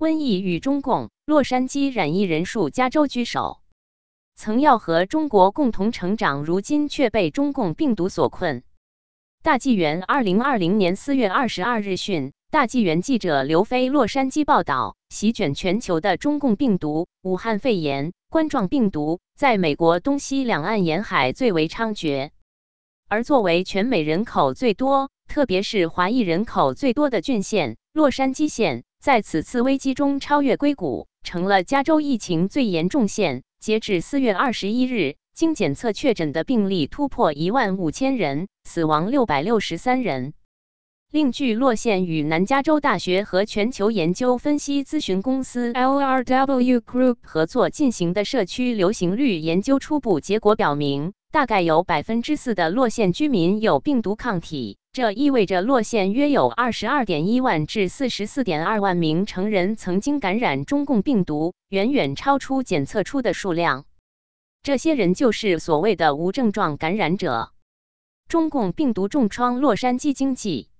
瘟疫与中共，洛杉矶染疫人数，加州居首。曾要和中国共同成长，如今却被中共病毒所困。大纪元二零二零年四月二十二日讯，大纪元记者刘飞洛杉矶报道：席卷全球的中共病毒——武汉肺炎冠状病毒，在美国东西两岸沿海最为猖獗。而作为全美人口最多，特别是华裔人口最多的郡县——洛杉矶县。在此次危机中超越硅谷，成了加州疫情最严重县。截至四月二十一日，经检测确诊的病例突破一万五千人，死亡六百六十三人。另据洛县与南加州大学和全球研究分析咨询公司 LRW Group 合作进行的社区流行率研究初步结果表明，大概有百分之四的洛县居民有病毒抗体。这意味着洛县约有二十二点一万至四十四点二万名成人曾经感染中共病毒，远远超出检测出的数量。这些人就是所谓的无症状感染者。中共病毒重创洛杉矶经济，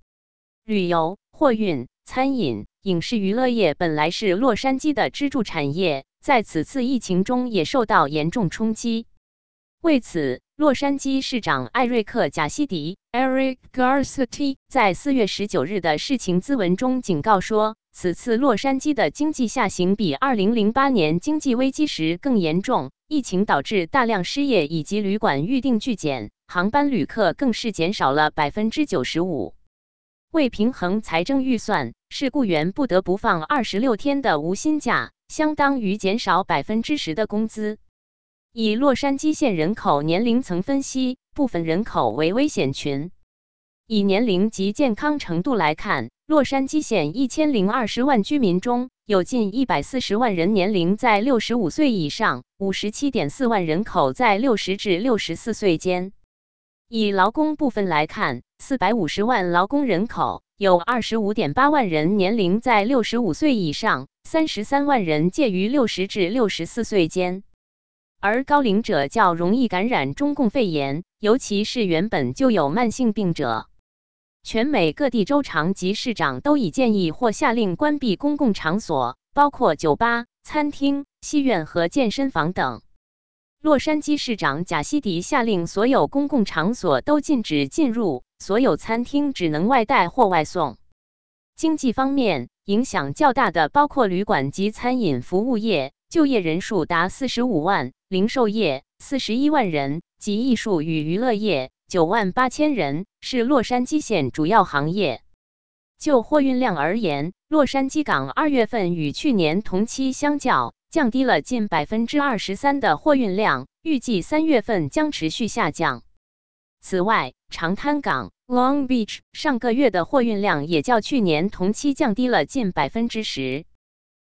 旅游、货运、餐饮、影视娱乐业本来是洛杉矶的支柱产业，在此次疫情中也受到严重冲击。为此，洛杉矶市长艾瑞克·贾西迪 （Eric Garcetti） 在四月十九日的事情咨文中警告说，此次洛杉矶的经济下行比二零零八年经济危机时更严重。疫情导致大量失业，以及旅馆预订剧减，航班旅客更是减少了百分之九十五。为平衡财政预算，是雇员不得不放二十六天的无薪假，相当于减少百分之十的工资。以洛杉矶县人口年龄层分析，部分人口为危险群。以年龄及健康程度来看，洛杉矶县一千零二十万居民中有近一百四十万人年龄在六十五岁以上，五十七点四万人口在六十至六十四岁间。以劳工部分来看，四百五十万劳工人口有二十五点八万人年龄在六十五岁以上，三十三万人介于六十至六十四岁间。而高龄者较容易感染中共肺炎，尤其是原本就有慢性病者。全美各地州长及市长都已建议或下令关闭公共场所，包括酒吧、餐厅、戏院和健身房等。洛杉矶市长贾西迪下令所有公共场所都禁止进入，所有餐厅只能外带或外送。经济方面，影响较大的包括旅馆及餐饮服务业，就业人数达四十五万。零售业四十一万人及艺术与娱乐业九万八千人是洛杉矶县主要行业。就货运量而言，洛杉矶港二月份与去年同期相较降低了近百分之二十三的货运量，预计三月份将持续下降。此外，长滩港 Long Beach 上个月的货运量也较去年同期降低了近百分之十。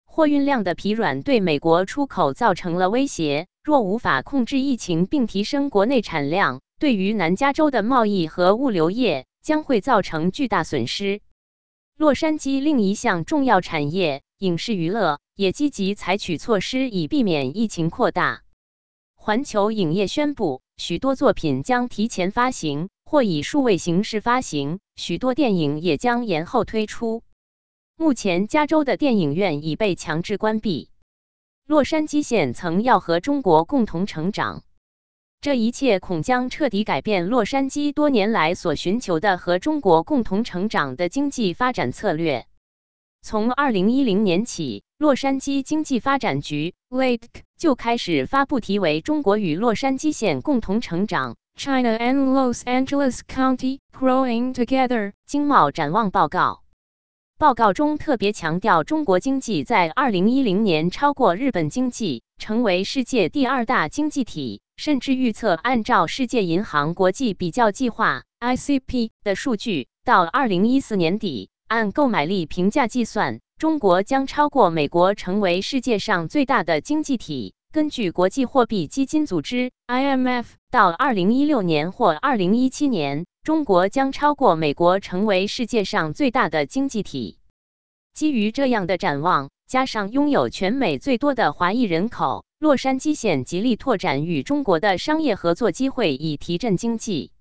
货运量的疲软对美国出口造成了威胁。若无法控制疫情并提升国内产量，对于南加州的贸易和物流业将会造成巨大损失。洛杉矶另一项重要产业影视娱乐也积极采取措施以避免疫情扩大。环球影业宣布，许多作品将提前发行或以数位形式发行，许多电影也将延后推出。目前，加州的电影院已被强制关闭。洛杉矶县曾要和中国共同成长，这一切恐将彻底改变洛杉矶多年来所寻求的和中国共同成长的经济发展策略。从二零一零年起，洛杉矶经济发展局 （LADC） 就开始发布题为《中国与洛杉矶县共同成长 （China and Los Angeles County Growing Together） 经贸展望报告》。报告中特别强调，中国经济在二零一零年超过日本经济，成为世界第二大经济体。甚至预测，按照世界银行国际比较计划 （ICP） 的数据，到二零一四年底，按购买力评价计算，中国将超过美国，成为世界上最大的经济体。根据国际货币基金组织 （IMF），到二零一六年或二零一七年。中国将超过美国，成为世界上最大的经济体。基于这样的展望，加上拥有全美最多的华裔人口，洛杉矶县极力拓展与中国的商业合作机会，以提振经济。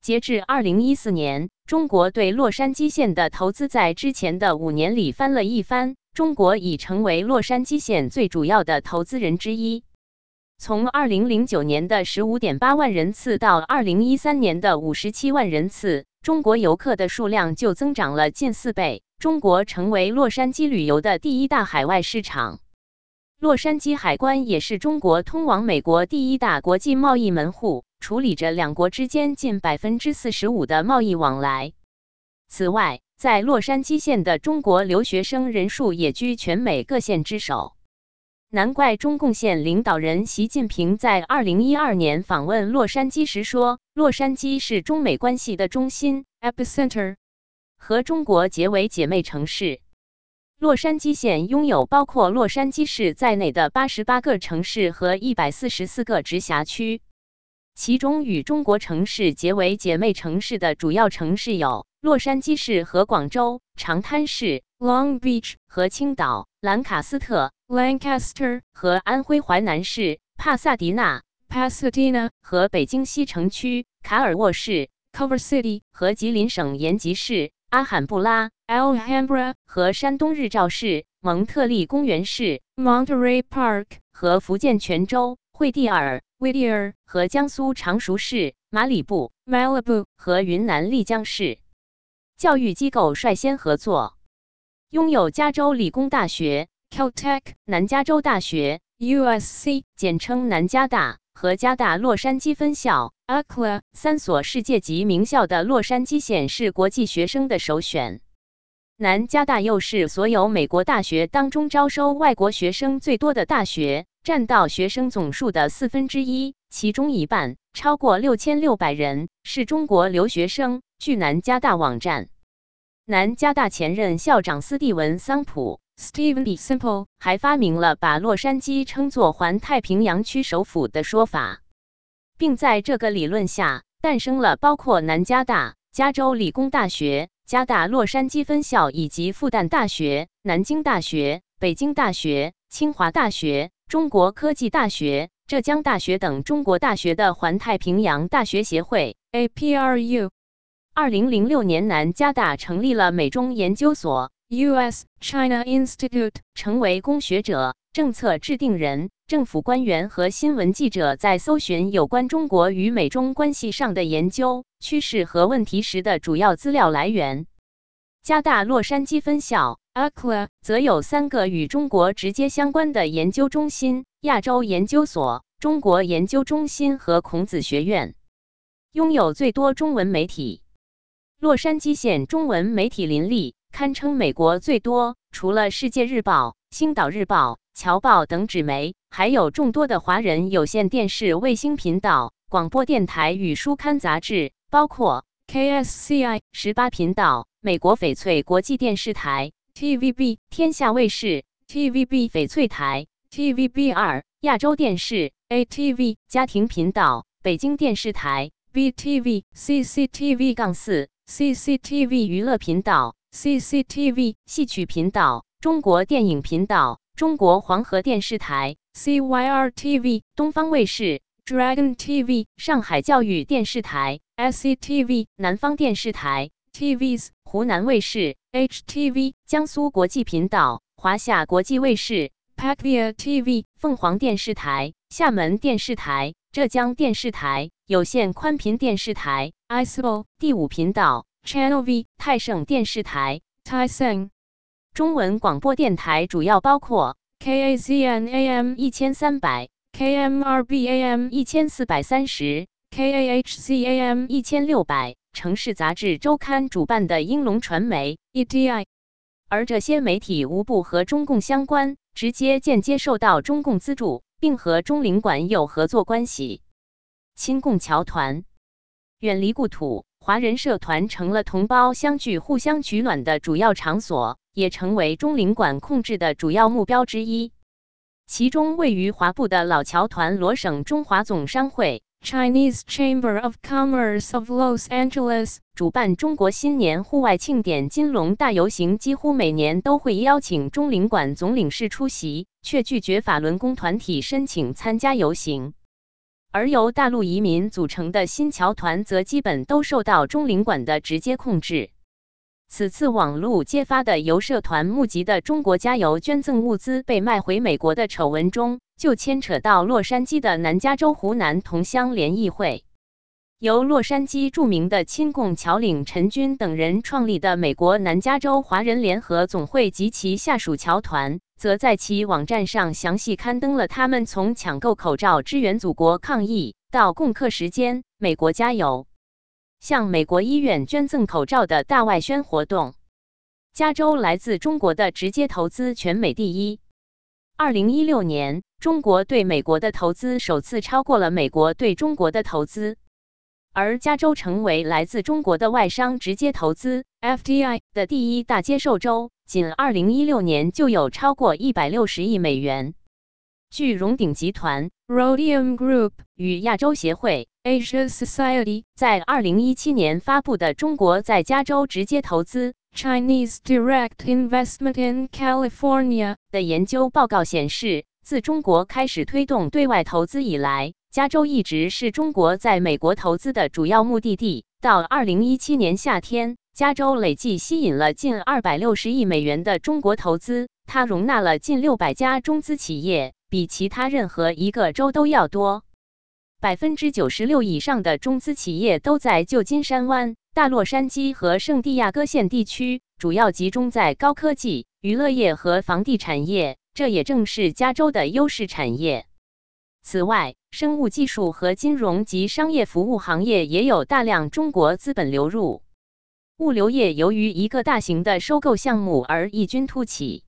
截至二零一四年，中国对洛杉矶县的投资在之前的五年里翻了一番，中国已成为洛杉矶县最主要的投资人之一。从2009年的15.8万人次到2013年的57万人次，中国游客的数量就增长了近四倍。中国成为洛杉矶旅游的第一大海外市场。洛杉矶海关也是中国通往美国第一大国际贸易门户，处理着两国之间近百分之四十五的贸易往来。此外，在洛杉矶县的中国留学生人数也居全美各县之首。难怪中共县领导人习近平在二零一二年访问洛杉矶时说：“洛杉矶是中美关系的中心 （epicenter），和中国结为姐妹城市。”洛杉矶县拥有包括洛杉矶市在内的八十八个城市和一百四十四个直辖区，其中与中国城市结为姐妹城市的主要城市有洛杉矶市和广州、长滩市 （Long Beach） 和青岛、兰卡斯特 （Lancaster） 和安徽淮南市帕萨迪纳 （Pasadena） 和北京西城区卡尔沃市 Cover City） 和吉林省延吉市。阿罕布拉 （Alhambra） 和山东日照市蒙特利公园市 （Monterey Park） 和福建泉州惠蒂尔 （Whittier） 和江苏常熟市马里布 （Malibu） 和云南丽江市。教育机构率先合作，拥有加州理工大学 （Caltech）、南加州大学 （USC） 简称南加大和加大洛杉矶分校。UCLA 三所世界级名校的洛杉矶县是国际学生的首选。南加大又是所有美国大学当中招收外国学生最多的大学，占到学生总数的四分之一，其中一半超过六千六百人是中国留学生。据南加大网站，南加大前任校长斯蒂文·桑普 （Stephen B. Simple） 还发明了把洛杉矶称作环太平洋区首府的说法。并在这个理论下诞生了包括南加大、加州理工大学、加大洛杉矶分校以及复旦大学、南京大学、北京大学、清华大学、中国科技大学、浙江大学等中国大学的环太平洋大学协会 （APRU）。二零零六年，南加大成立了美中研究所 （U.S. China Institute），成为工学者、政策制定人。政府官员和新闻记者在搜寻有关中国与美中关系上的研究趋势和问题时的主要资料来源。加大洛杉矶分校 （UCLA） 则有三个与中国直接相关的研究中心：亚洲研究所、中国研究中心和孔子学院。拥有最多中文媒体，洛杉矶县中文媒体林立，堪称美国最多。除了《世界日报》、《星岛日报》。侨报等纸媒，还有众多的华人有线电视卫星频道、广播电台与书刊杂志，包括 KSCI 十八频道、美国翡翠国际电视台 TVB、天下卫视 TVB 翡翠台 TVB 二、亚洲电视 ATV 家庭频道、北京电视台 BTV、CCTV 杠四 CCTV 娱乐频道 CCTV 戏曲频道、中国电影频道。中国黄河电视台 CYR-TV、东方卫视 Dragon TV、上海教育电视台 SCTV、南方电视台 TVS、湖南卫视 HTV、江苏国际频道、华夏国际卫视 PAKVIA TV、凤凰电视台、厦门电视台、浙江电视台、有线宽频电视台 ICO 第五频道 Channel V、泰盛电视台 t a i s e n。中文广播电台主要包括 KAZN AM 一千三百、KMRB AM 一千四百三十、KAHC AM 一千六百。城市杂志周刊主办的英龙传媒 EDI，而这些媒体无不和中共相关，直接、间接受到中共资助，并和中领馆有合作关系。亲共侨团远离故土，华人社团成了同胞相聚、互相取暖的主要场所。也成为中领馆控制的主要目标之一。其中位于华埠的老侨团罗省中华总商会 （Chinese Chamber of Commerce of Los Angeles） 主办中国新年户外庆典金龙大游行，几乎每年都会邀请中领馆总领事出席，却拒绝法轮功团体申请参加游行。而由大陆移民组成的新侨团则基本都受到中领馆的直接控制。此次网路揭发的由社团募集的中国加油捐赠物资被卖回美国的丑闻中，就牵扯到洛杉矶的南加州湖南同乡联谊会。由洛杉矶著名的亲共侨领陈军等人创立的美国南加州华人联合总会及其下属侨团，则在其网站上详细刊登了他们从抢购口罩支援祖国抗疫，到共克时间、美国加油。向美国医院捐赠口罩的大外宣活动，加州来自中国的直接投资全美第一。二零一六年，中国对美国的投资首次超过了美国对中国的投资，而加州成为来自中国的外商直接投资 （FDI） 的第一大接受州，仅二零一六年就有超过一百六十亿美元。据荣鼎集团 （Rodium Group） 与亚洲协会。Asia Society 在二零一七年发布的《中国在加州直接投资 （Chinese Direct Investment in California）》的研究报告显示，自中国开始推动对外投资以来，加州一直是中国在美国投资的主要目的地。到二零一七年夏天，加州累计吸引了近二百六十亿美元的中国投资，它容纳了近六百家中资企业，比其他任何一个州都要多。百分之九十六以上的中资企业都在旧金山湾、大洛杉矶和圣地亚哥县地区，主要集中在高科技、娱乐业和房地产业，这也正是加州的优势产业。此外，生物技术和金融及商业服务行业也有大量中国资本流入。物流业由于一个大型的收购项目而异军突起。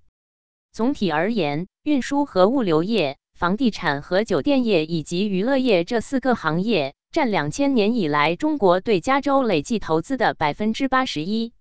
总体而言，运输和物流业。房地产和酒店业以及娱乐业这四个行业占两千年以来中国对加州累计投资的百分之八十一。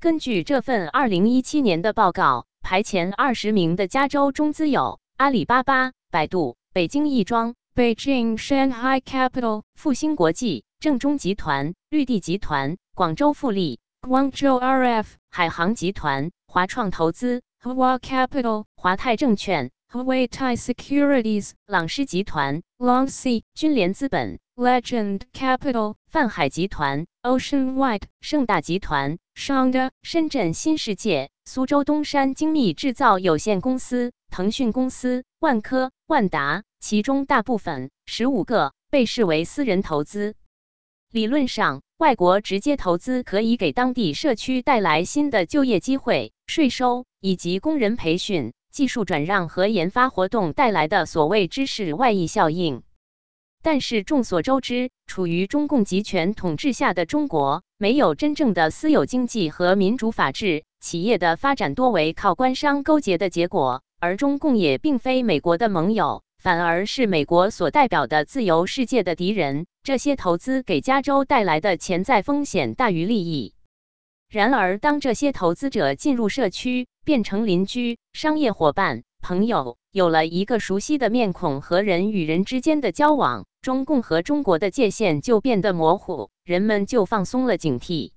根据这份二零一七年的报告，排前二十名的加州中资有阿里巴巴、百度、北京亦庄 （Beijing Shanghai Capital）、复兴国际、正中集团、绿地集团、广州富力 （Guangzhou RF）、海航集团、华创投资 （Hua Capital）、华泰证券。Huawei Securities、朗诗集团、Long C、君联资本、Legend Capital、泛海集团、Ocean White、盛大集团、Shanda、深圳新世界、苏州东山精密制造有限公司、腾讯公司、万科、万达，其中大部分十五个被视为私人投资。理论上，外国直接投资可以给当地社区带来新的就业机会、税收以及工人培训。技术转让和研发活动带来的所谓知识外溢效应，但是众所周知，处于中共集权统治下的中国，没有真正的私有经济和民主法治，企业的发展多为靠官商勾结的结果，而中共也并非美国的盟友，反而是美国所代表的自由世界的敌人。这些投资给加州带来的潜在风险大于利益。然而，当这些投资者进入社区，变成邻居、商业伙伴、朋友，有了一个熟悉的面孔和人与人之间的交往，中共和中国的界限就变得模糊，人们就放松了警惕。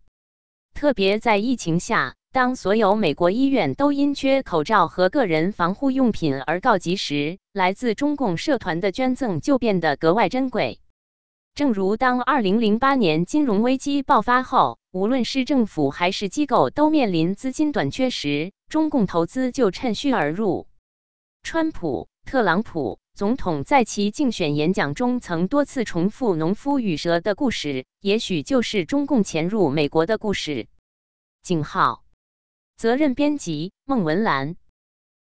特别在疫情下，当所有美国医院都因缺口罩和个人防护用品而告急时，来自中共社团的捐赠就变得格外珍贵。正如当2008年金融危机爆发后，无论是政府还是机构都面临资金短缺时，中共投资就趁虚而入。川普、特朗普总统在其竞选演讲中曾多次重复“农夫与蛇”的故事，也许就是中共潜入美国的故事。井号，责任编辑：孟文兰。